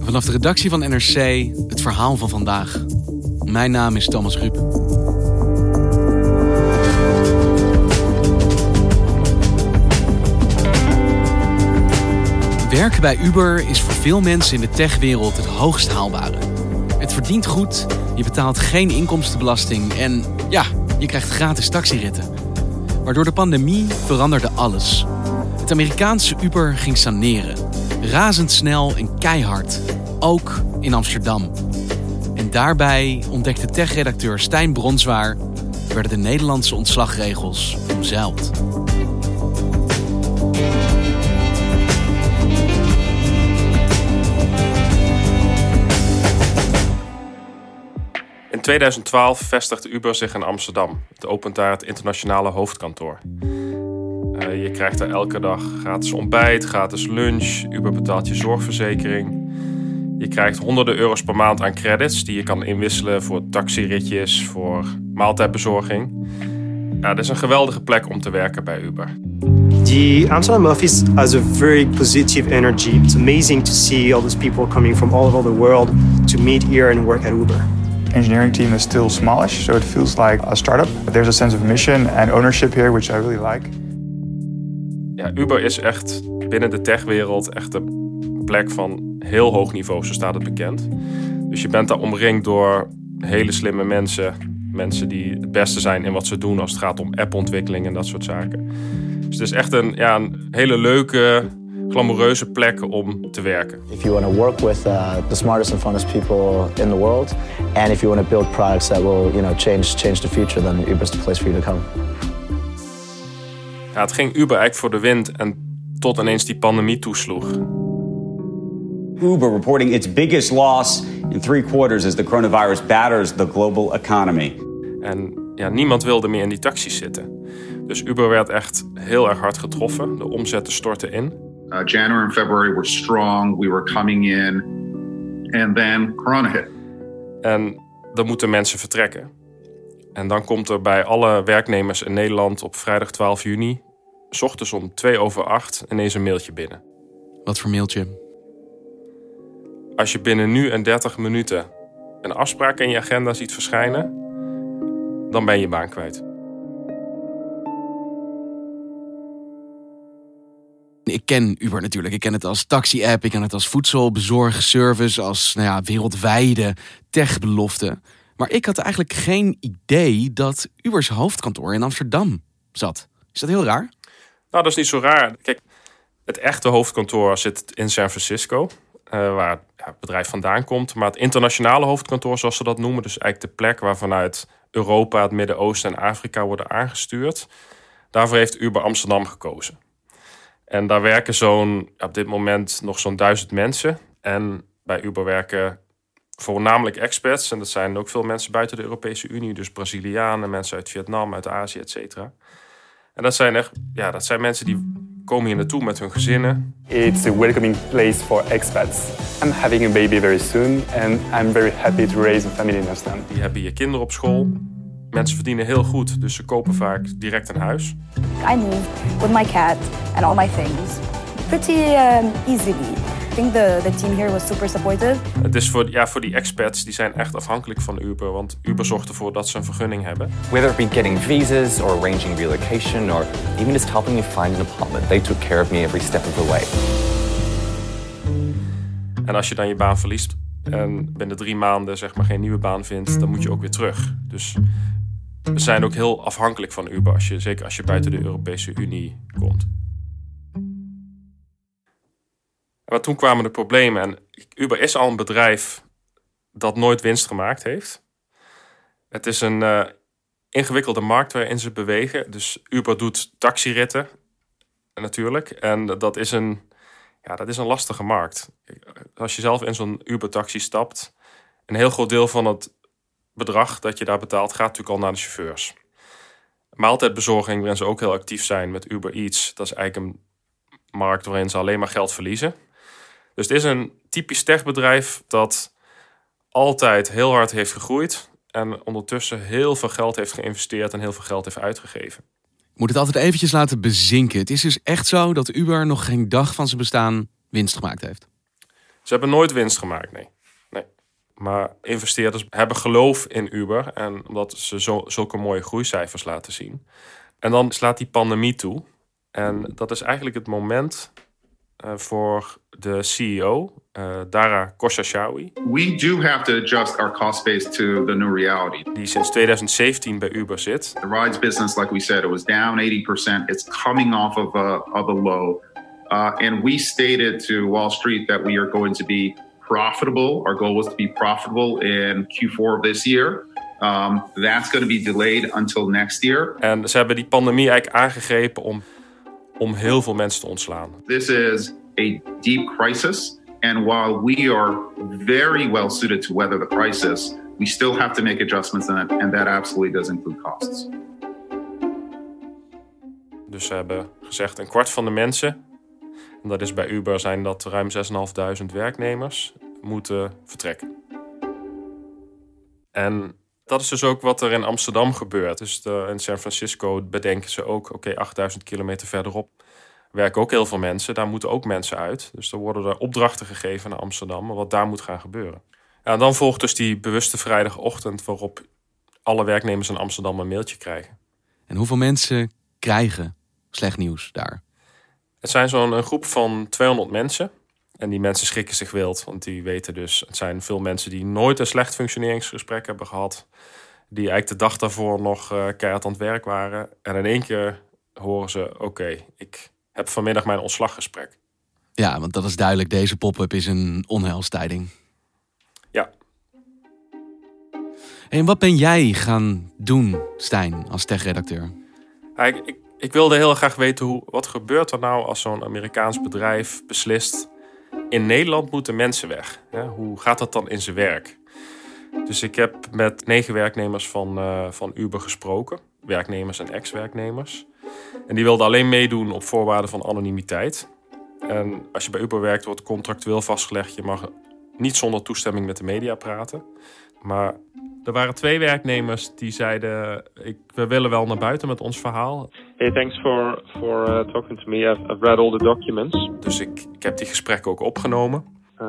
Vanaf de redactie van NRC het verhaal van vandaag. Mijn naam is Thomas Ruip. Werken bij Uber is voor veel mensen in de techwereld het hoogst haalbare. Het verdient goed, je betaalt geen inkomstenbelasting en ja, je krijgt gratis taxiritten. Maar door de pandemie veranderde alles. Het Amerikaanse Uber ging saneren. Razendsnel en keihard. Ook in Amsterdam. En daarbij ontdekte tech-redacteur Stijn Bronswaar... werden de Nederlandse ontslagregels omzeild. In 2012 vestigde Uber zich in Amsterdam. Het opent daar het internationale hoofdkantoor. Uh, je krijgt er elke dag gratis ontbijt, gratis lunch. Uber betaalt je zorgverzekering. Je krijgt honderden euro's per maand aan credits die je kan inwisselen voor taxiritjes, voor maaltijdbezorging. Ja, het is een geweldige plek om te werken bij Uber. The Amsterdam office has a very positive energy. It's amazing to see all these people coming from all over the world to meet here and work at Uber. engineering team is still smallish, so it feels like a startup. But there's a sense of mission and ownership here, which I really like. Ja, Uber is echt binnen de techwereld echt een plek van heel hoog niveau, zo staat het bekend. Dus je bent daar omringd door hele slimme mensen. Mensen die het beste zijn in wat ze doen als het gaat om appontwikkeling en dat soort zaken. Dus het is echt een, ja, een hele leuke, glamoureuze plek om te werken. If you want to work with uh, the smartest and funnest people in the world, and if you want to build products that will, you know, change change the future, then Uber's the place for you to come. Ja, het ging Uber eigenlijk voor de wind en tot ineens die pandemie toesloeg. Uber reporting its biggest loss in three quarters as the coronavirus batters the global economy. En ja, niemand wilde meer in die taxis zitten. Dus Uber werd echt heel erg hard getroffen. De omzetten stortten in. Uh, January and February were strong. We were coming in. And then corona hit. En dan moeten mensen vertrekken. En dan komt er bij alle werknemers in Nederland op vrijdag 12 juni... S ochtends om 2 over 8 ineens een mailtje binnen. Wat voor mailtje? Als je binnen nu en 30 minuten een afspraak in je agenda ziet verschijnen... dan ben je baan kwijt. Ik ken Uber natuurlijk. Ik ken het als taxi-app, ik ken het als voedselbezorgservice, als nou ja, wereldwijde techbelofte. Maar ik had eigenlijk geen idee dat Ubers hoofdkantoor in Amsterdam zat. Is dat heel raar? Nou, dat is niet zo raar. Kijk, het echte hoofdkantoor zit in San Francisco, uh, waar het bedrijf vandaan komt. Maar het internationale hoofdkantoor, zoals ze dat noemen, dus eigenlijk de plek waar vanuit Europa, het Midden-Oosten en Afrika worden aangestuurd, daarvoor heeft Uber Amsterdam gekozen. En daar werken zo'n, op dit moment nog zo'n duizend mensen. En bij Uber werken voornamelijk experts. En dat zijn ook veel mensen buiten de Europese Unie. Dus Brazilianen, mensen uit Vietnam, uit Azië, et cetera. En dat zijn echt, ja, dat zijn mensen die komen hier naartoe met hun gezinnen. It's a welcoming place for expats. I'm having a baby very soon and I'm very happy to raise a family in Amsterdam. Die hebben je kinderen op school. Mensen verdienen heel goed, dus ze kopen vaak direct een huis. I moved with my cat and all my things pretty um, easily. I think the, the team here was super supportive. Het is voor, ja, voor die expats, die zijn echt afhankelijk van Uber. Want Uber zorgt ervoor dat ze een vergunning hebben. Whether it be getting visas or arranging relocation or even just helping me find an apartment, they took care of me every step of the way. En als je dan je baan verliest en binnen drie maanden zeg maar geen nieuwe baan vindt, dan moet je ook weer terug. Dus we zijn ook heel afhankelijk van Uber, als je, zeker als je buiten de Europese Unie komt. Maar toen kwamen de problemen. En Uber is al een bedrijf dat nooit winst gemaakt heeft. Het is een uh, ingewikkelde markt waarin ze bewegen. Dus Uber doet taxiritten. natuurlijk. En dat is een, ja, dat is een lastige markt. Als je zelf in zo'n Uber-taxi stapt, een heel groot deel van het bedrag dat je daar betaalt, gaat natuurlijk al naar de chauffeurs. Maaltijdbezorging, waarin ze ook heel actief zijn met Uber Eats, dat is eigenlijk een markt waarin ze alleen maar geld verliezen. Dus het is een typisch techbedrijf dat altijd heel hard heeft gegroeid en ondertussen heel veel geld heeft geïnvesteerd en heel veel geld heeft uitgegeven. Ik moet het altijd eventjes laten bezinken. Het is dus echt zo dat Uber nog geen dag van zijn bestaan winst gemaakt heeft. Ze hebben nooit winst gemaakt, nee. nee. Maar investeerders hebben geloof in Uber en omdat ze zo, zulke mooie groeicijfers laten zien. En dan slaat die pandemie toe. En dat is eigenlijk het moment voor de CEO, uh, Dara Khosrowshahi. We do have to adjust our cost base to the new reality. Die sinds 2017 bij Uber zit. The rides business, like we said, it was down 80%. It's coming off of a, of a low. Uh, and we stated to Wall Street that we are going to be profitable. Our goal was to be profitable in Q4 of this year. Um, that's going to be delayed until next year. En ze hebben die pandemie eigenlijk aangegrepen om om heel veel mensen te ontslaan. This is a deep crisis. And while we are very well suited to weather the crisis, we still have to make adjustments in it. And that absolutely does include costs. Dus ze hebben gezegd een kwart van de mensen, en dat is bij Uber zijn dat ruim 6.500 werknemers, moeten vertrekken. En dat is dus ook wat er in Amsterdam gebeurt. Dus de, in San Francisco bedenken ze ook, oké, 8000 kilometer verderop werken ook heel veel mensen. Daar moeten ook mensen uit. Dus er worden er opdrachten gegeven naar Amsterdam, wat daar moet gaan gebeuren. Ja, en dan volgt dus die bewuste vrijdagochtend waarop alle werknemers in Amsterdam een mailtje krijgen. En hoeveel mensen krijgen slecht nieuws daar? Het zijn zo'n groep van 200 mensen. En die mensen schrikken zich wild, want die weten dus... het zijn veel mensen die nooit een slecht functioneringsgesprek hebben gehad. Die eigenlijk de dag daarvoor nog uh, keihard aan het werk waren. En in één keer horen ze, oké, ik heb vanmiddag mijn ontslaggesprek. Ja, want dat is duidelijk, deze pop-up is een onheilstijding. Ja. En wat ben jij gaan doen, Stijn, als tech-redacteur? Ik, ik, ik, wilde heel graag weten hoe, wat gebeurt er nou als zo'n Amerikaans bedrijf beslist in Nederland moeten mensen weg. Hoe gaat dat dan in zijn werk? Dus ik heb met negen werknemers van, uh, van Uber gesproken. Werknemers en ex-werknemers. En die wilden alleen meedoen op voorwaarden van anonimiteit. En als je bij Uber werkt, wordt contractueel vastgelegd... je mag niet zonder toestemming met de media praten. Maar er waren twee werknemers die zeiden: ik, we willen wel naar buiten met ons verhaal. Hey, thanks for, for uh, talking to me. I've, I've, read all the documents. Dus ik, ik heb die gesprekken ook opgenomen. Uh,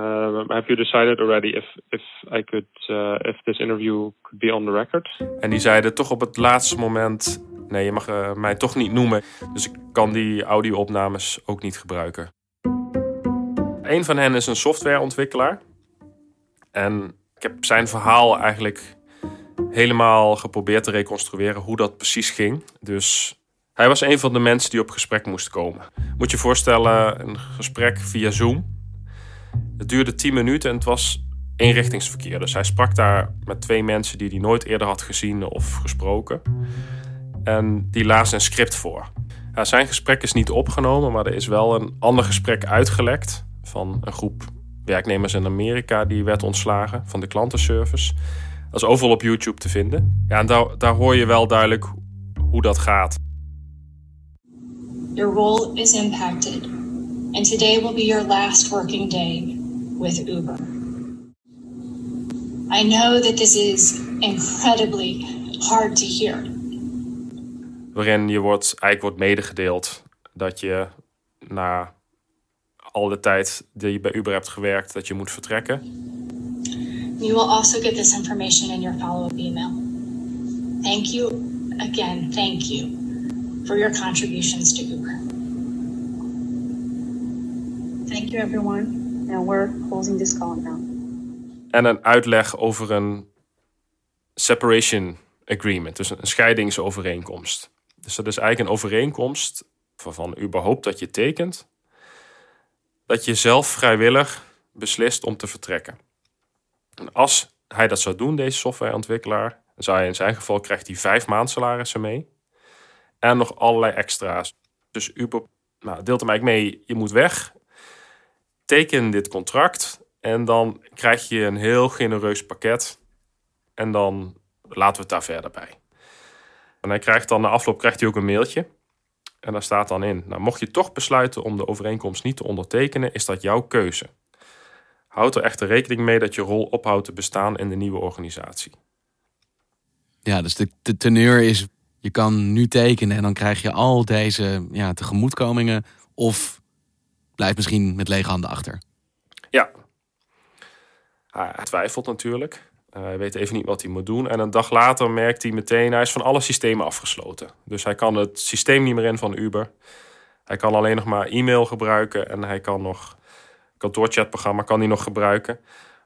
have you decided already if, if I could, uh, if this interview could be on the record? En die zeiden toch op het laatste moment: nee, je mag uh, mij toch niet noemen. Dus ik kan die audio-opnames ook niet gebruiken. Een van hen is een softwareontwikkelaar. En ik heb zijn verhaal eigenlijk helemaal geprobeerd te reconstrueren hoe dat precies ging. Dus hij was een van de mensen die op gesprek moest komen. Moet je voorstellen, een gesprek via Zoom. Het duurde 10 minuten en het was eenrichtingsverkeer. Dus hij sprak daar met twee mensen die hij nooit eerder had gezien of gesproken. En die lazen een script voor. Zijn gesprek is niet opgenomen, maar er is wel een ander gesprek uitgelekt van een groep werknemers in Amerika die werd ontslagen van de klantenservice. Dat is overal op YouTube te vinden. Ja, en daar, daar hoor je wel duidelijk hoe dat gaat. Your role is impacted. And today will be your last working day with Uber. I know that this is incredibly hard to hear. Waarin je wordt, eigenlijk wordt medegedeeld dat je na al de tijd die je bij Uber hebt gewerkt, dat je moet vertrekken. You will also get this information in your follow-up email. Thank you again, thank you for your contributions to Uber. Thank you everyone. And we're closing this call now. En een uitleg over een separation agreement, dus een scheidingsovereenkomst. Dus dat is eigenlijk een overeenkomst waarvan Uber hoopt dat je tekent, dat je zelf vrijwillig beslist om te vertrekken. En als hij dat zou doen, deze softwareontwikkelaar, dan zou hij in zijn geval krijgt hij vijf maandsalarissen mee. En nog allerlei extra's. Dus Uber nou, deelt hem eigenlijk mee, je moet weg. Teken dit contract en dan krijg je een heel genereus pakket. En dan laten we het daar verder bij. En hij krijgt dan na afloop krijgt hij ook een mailtje. En daar staat dan in: nou, mocht je toch besluiten om de overeenkomst niet te ondertekenen, is dat jouw keuze. Houd er echter rekening mee dat je rol ophoudt te bestaan in de nieuwe organisatie. Ja, dus de, de teneur is: je kan nu tekenen en dan krijg je al deze ja, tegemoetkomingen. Of blijf misschien met lege handen achter. Ja. Hij twijfelt natuurlijk. Uh, hij weet even niet wat hij moet doen. En een dag later merkt hij meteen, hij is van alle systemen afgesloten. Dus hij kan het systeem niet meer in van Uber. Hij kan alleen nog maar e-mail gebruiken en hij kan nog kantoorchatprogramma kan hij nog gebruiken.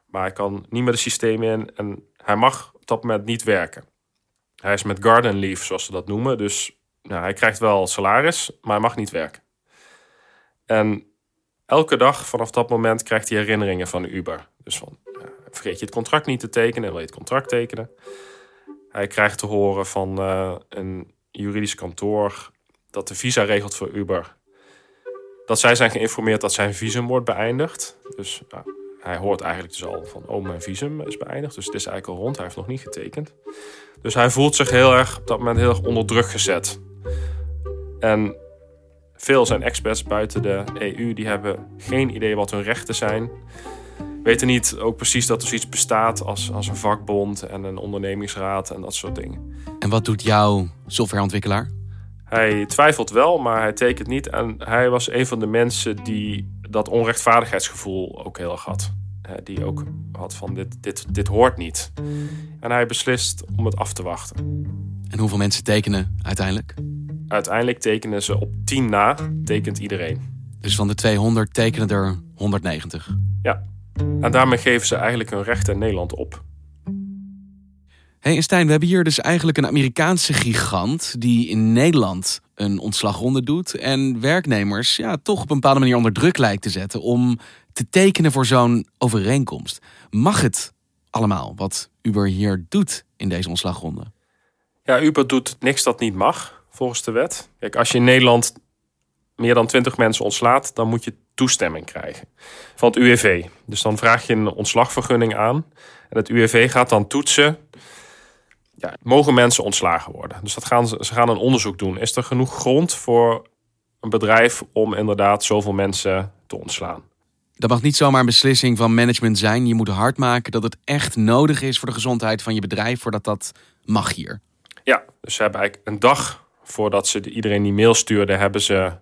Maar hij kan niet meer de systemen in en hij mag op dat moment niet werken. Hij is met garden leave, zoals ze dat noemen. Dus nou, hij krijgt wel salaris, maar hij mag niet werken. En elke dag vanaf dat moment krijgt hij herinneringen van Uber. Dus van, vergeet je het contract niet te tekenen, wil je het contract tekenen. Hij krijgt te horen van uh, een juridisch kantoor dat de visa regelt voor Uber. Dat zij zijn geïnformeerd dat zijn visum wordt beëindigd. Dus hij hoort eigenlijk dus al van, oh mijn visum is beëindigd. Dus het is eigenlijk al rond, hij heeft nog niet getekend. Dus hij voelt zich heel erg op dat moment heel erg onder druk gezet. En veel zijn experts buiten de EU die hebben geen idee wat hun rechten zijn weten niet ook precies dat er zoiets bestaat als, als een vakbond en een ondernemingsraad en dat soort dingen. En wat doet jouw softwareontwikkelaar? Hij twijfelt wel, maar hij tekent niet. En hij was een van de mensen die dat onrechtvaardigheidsgevoel ook heel erg had. Die ook had van dit, dit, dit hoort niet. En hij beslist om het af te wachten. En hoeveel mensen tekenen uiteindelijk? Uiteindelijk tekenen ze op 10 na, tekent iedereen. Dus van de 200 tekenen er 190? Ja. En daarmee geven ze eigenlijk hun recht in Nederland op. Hey Stijn, we hebben hier dus eigenlijk een Amerikaanse gigant die in Nederland een ontslagronde doet en werknemers ja, toch op een bepaalde manier onder druk lijkt te zetten om te tekenen voor zo'n overeenkomst. Mag het allemaal wat Uber hier doet in deze ontslagronde? Ja, Uber doet niks dat niet mag volgens de wet. Kijk, als je in Nederland meer dan 20 mensen ontslaat, dan moet je toestemming krijgen van het UWV. Dus dan vraag je een ontslagvergunning aan. En het UWV gaat dan toetsen. Ja, mogen mensen ontslagen worden? Dus dat gaan ze, ze gaan een onderzoek doen. Is er genoeg grond voor een bedrijf om inderdaad zoveel mensen te ontslaan? Dat mag niet zomaar een beslissing van management zijn. Je moet hard maken dat het echt nodig is voor de gezondheid van je bedrijf, voordat dat mag hier. Ja, dus ze hebben eigenlijk een dag voordat ze iedereen die mail stuurden, hebben ze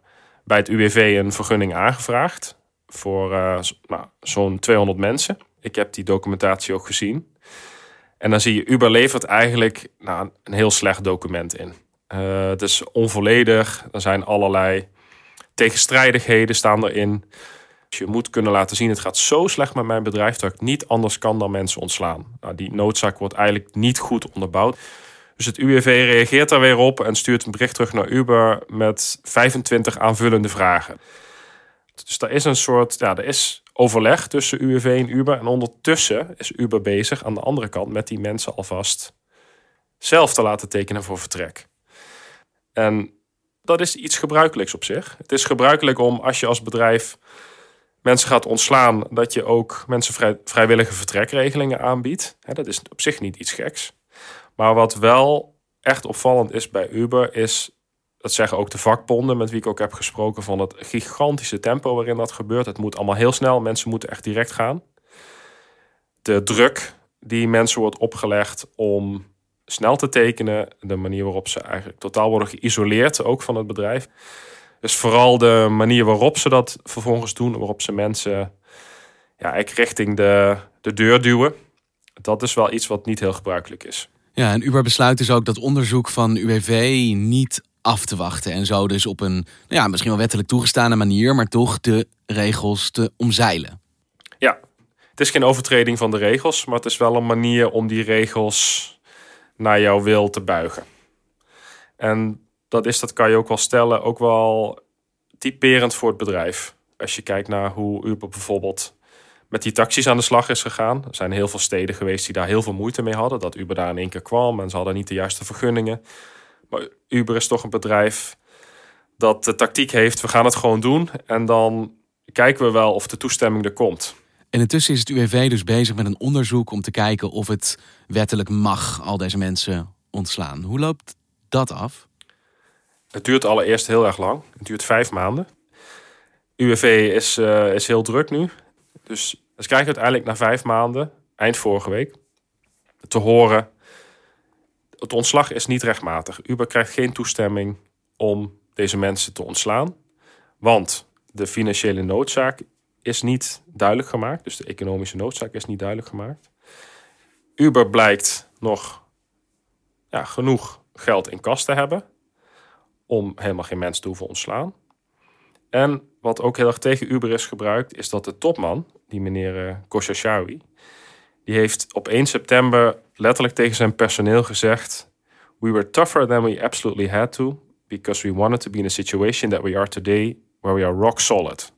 bij het UWV een vergunning aangevraagd voor uh, nou, zo'n 200 mensen. Ik heb die documentatie ook gezien. En dan zie je, Uber levert eigenlijk nou, een heel slecht document in. Uh, het is onvolledig, er zijn allerlei tegenstrijdigheden staan erin. Dus je moet kunnen laten zien, het gaat zo slecht met mijn bedrijf dat ik niet anders kan dan mensen ontslaan. Nou, die noodzaak wordt eigenlijk niet goed onderbouwd. Dus het UWV reageert daar weer op en stuurt een bericht terug naar Uber met 25 aanvullende vragen. Dus daar is een soort, ja, er is overleg tussen UWV en Uber. En ondertussen is Uber bezig aan de andere kant met die mensen alvast zelf te laten tekenen voor vertrek. En dat is iets gebruikelijks op zich. Het is gebruikelijk om als je als bedrijf mensen gaat ontslaan, dat je ook mensen vrij, vrijwillige vertrekregelingen aanbiedt. dat is op zich niet iets geks. Maar wat wel echt opvallend is bij Uber, is, dat zeggen ook de vakbonden met wie ik ook heb gesproken, van het gigantische tempo waarin dat gebeurt. Het moet allemaal heel snel, mensen moeten echt direct gaan. De druk die mensen wordt opgelegd om snel te tekenen, de manier waarop ze eigenlijk totaal worden geïsoleerd, ook van het bedrijf. Dus vooral de manier waarop ze dat vervolgens doen, waarop ze mensen ja, eigenlijk richting de, de deur duwen. Dat is wel iets wat niet heel gebruikelijk is. Ja, en Uber besluit dus ook dat onderzoek van UWV niet af te wachten. En zo dus op een nou ja, misschien wel wettelijk toegestane manier, maar toch de regels te omzeilen. Ja, het is geen overtreding van de regels, maar het is wel een manier om die regels naar jouw wil te buigen. En dat is, dat kan je ook wel stellen, ook wel typerend voor het bedrijf. Als je kijkt naar hoe Uber bijvoorbeeld met die taxis aan de slag is gegaan. Er zijn heel veel steden geweest die daar heel veel moeite mee hadden. Dat Uber daar in één keer kwam en ze hadden niet de juiste vergunningen. Maar Uber is toch een bedrijf dat de tactiek heeft, we gaan het gewoon doen. En dan kijken we wel of de toestemming er komt. En intussen is het UWV dus bezig met een onderzoek om te kijken of het wettelijk mag al deze mensen ontslaan. Hoe loopt dat af? Het duurt allereerst heel erg lang. Het duurt vijf maanden. UWV is, uh, is heel druk nu. Dus ze krijgen uiteindelijk na vijf maanden, eind vorige week, te horen... het ontslag is niet rechtmatig. Uber krijgt geen toestemming om deze mensen te ontslaan. Want de financiële noodzaak is niet duidelijk gemaakt. Dus de economische noodzaak is niet duidelijk gemaakt. Uber blijkt nog ja, genoeg geld in kas te hebben om helemaal geen mensen te hoeven ontslaan. En wat ook heel erg tegen Uber is gebruikt, is dat de topman, die meneer uh, die heeft op 1 september letterlijk tegen zijn personeel gezegd: We were tougher than we absolutely had to, because we wanted to be in a situation that we are today, where we are rock solid.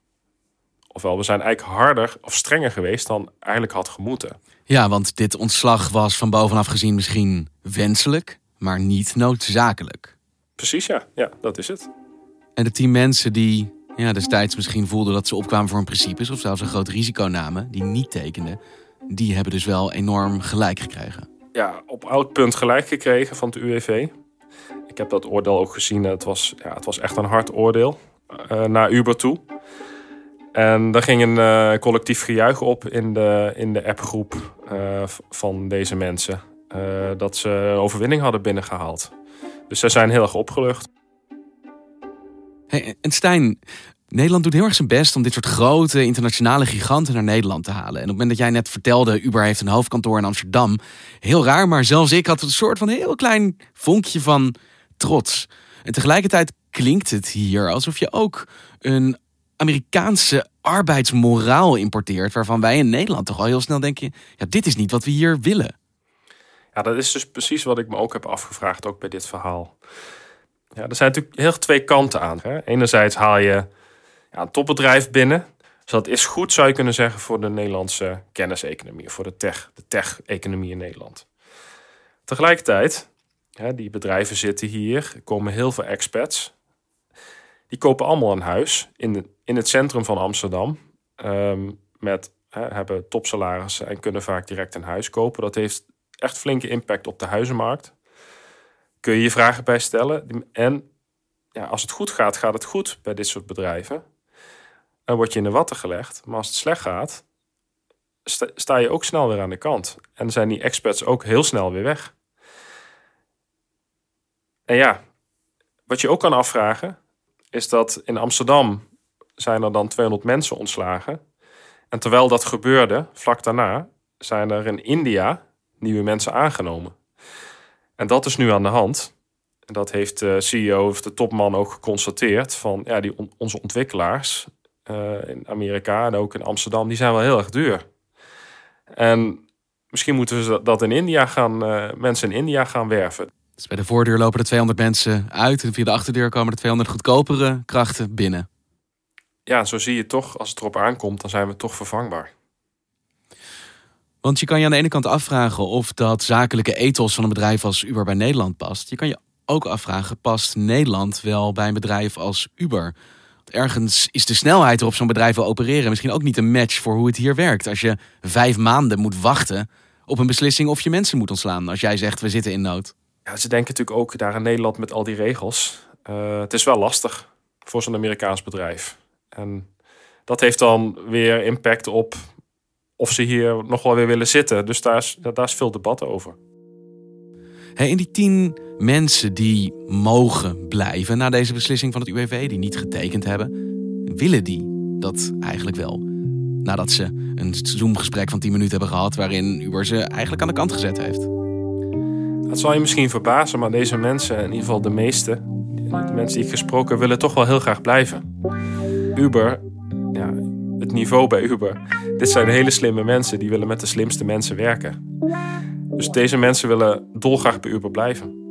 Ofwel, we zijn eigenlijk harder of strenger geweest dan eigenlijk had gemoeten. Ja, want dit ontslag was van bovenaf gezien misschien wenselijk, maar niet noodzakelijk. Precies, ja. Ja, dat is het. En de tien mensen die ja, destijds misschien voelden dat ze opkwamen voor een principes of zelfs een groot risico namen, die niet tekenden, die hebben dus wel enorm gelijk gekregen. Ja, op oud punt gelijk gekregen van het UWV. Ik heb dat oordeel ook gezien. Het was, ja, het was echt een hard oordeel uh, naar Uber toe. En daar ging een uh, collectief gejuich op in de, in de appgroep uh, van deze mensen. Dat ze overwinning hadden binnengehaald. Dus ze zijn heel erg opgelucht. Hey, en Stijn, Nederland doet heel erg zijn best om dit soort grote internationale giganten naar Nederland te halen. En op het moment dat jij net vertelde, Uber heeft een hoofdkantoor in Amsterdam. Heel raar, maar zelfs ik had een soort van heel klein vonkje van trots. En tegelijkertijd klinkt het hier alsof je ook een Amerikaanse arbeidsmoraal importeert, waarvan wij in Nederland toch al heel snel denken: ja, dit is niet wat we hier willen. Ja, dat is dus precies wat ik me ook heb afgevraagd, ook bij dit verhaal. Ja, er zijn natuurlijk heel twee kanten aan. Hè. Enerzijds haal je ja, een topbedrijf binnen. Dus dat is goed, zou je kunnen zeggen, voor de Nederlandse kenniseconomie, voor de tech, de tech-economie in Nederland. Tegelijkertijd, hè, die bedrijven zitten hier, er komen heel veel expats. Die kopen allemaal een huis in, de, in het centrum van Amsterdam. Um, met, hè, hebben topsalarissen en kunnen vaak direct een huis kopen. Dat heeft echt flinke impact op de huizenmarkt. Kun je je vragen bij stellen. En ja, als het goed gaat, gaat het goed bij dit soort bedrijven. Dan word je in de watten gelegd. Maar als het slecht gaat, sta je ook snel weer aan de kant. En zijn die experts ook heel snel weer weg. En ja, wat je ook kan afvragen, is dat in Amsterdam zijn er dan 200 mensen ontslagen. En terwijl dat gebeurde, vlak daarna, zijn er in India nieuwe mensen aangenomen. En dat is nu aan de hand. En dat heeft de CEO of de topman ook geconstateerd. Van ja, die onze ontwikkelaars uh, in Amerika en ook in Amsterdam, die zijn wel heel erg duur. En misschien moeten we dat in India gaan, uh, mensen in India gaan werven. Dus bij de voordeur lopen er 200 mensen uit en via de achterdeur komen er 200 goedkopere krachten binnen. Ja, zo zie je toch, als het erop aankomt, dan zijn we toch vervangbaar. Want je kan je aan de ene kant afvragen of dat zakelijke ethos van een bedrijf als Uber bij Nederland past. Je kan je ook afvragen, past Nederland wel bij een bedrijf als Uber? Ergens is de snelheid waarop zo'n bedrijf wil opereren misschien ook niet een match voor hoe het hier werkt. Als je vijf maanden moet wachten op een beslissing of je mensen moet ontslaan. Als jij zegt, we zitten in nood. Ja, ze denken natuurlijk ook daar in Nederland met al die regels. Uh, het is wel lastig voor zo'n Amerikaans bedrijf. En dat heeft dan weer impact op of ze hier nog wel weer willen zitten. Dus daar is, daar is veel debat over. Hey, in die tien mensen die mogen blijven na deze beslissing van het UWV, die niet getekend hebben, willen die dat eigenlijk wel? Nadat ze een Zoom-gesprek van 10 minuten hebben gehad waarin Uber ze eigenlijk aan de kant gezet heeft. Dat zal je misschien verbazen, maar deze mensen, in ieder geval de meeste, de mensen die ik gesproken heb, willen toch wel heel graag blijven. Uber, ja, het niveau bij Uber. Dit zijn hele slimme mensen die willen met de slimste mensen werken. Dus deze mensen willen dolgraag bij Uber blijven.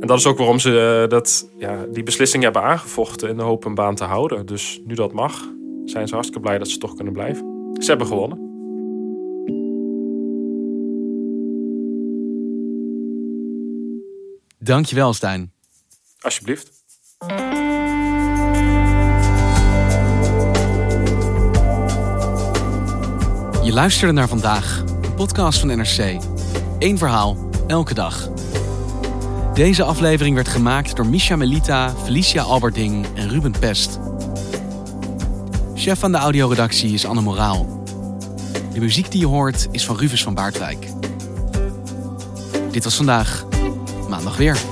En dat is ook waarom ze uh, dat, ja, die beslissing hebben aangevochten in de hoop een baan te houden. Dus nu dat mag, zijn ze hartstikke blij dat ze toch kunnen blijven. Ze hebben gewonnen. Dankjewel, Stijn. Alsjeblieft. Je luisterde naar vandaag, een podcast van NRC. Eén verhaal, elke dag. Deze aflevering werd gemaakt door Misha Melita, Felicia Alberding en Ruben Pest. Chef van de audioredactie is Anne Moraal. De muziek die je hoort is van Rufus van Baardwijk. Dit was vandaag, maandag weer.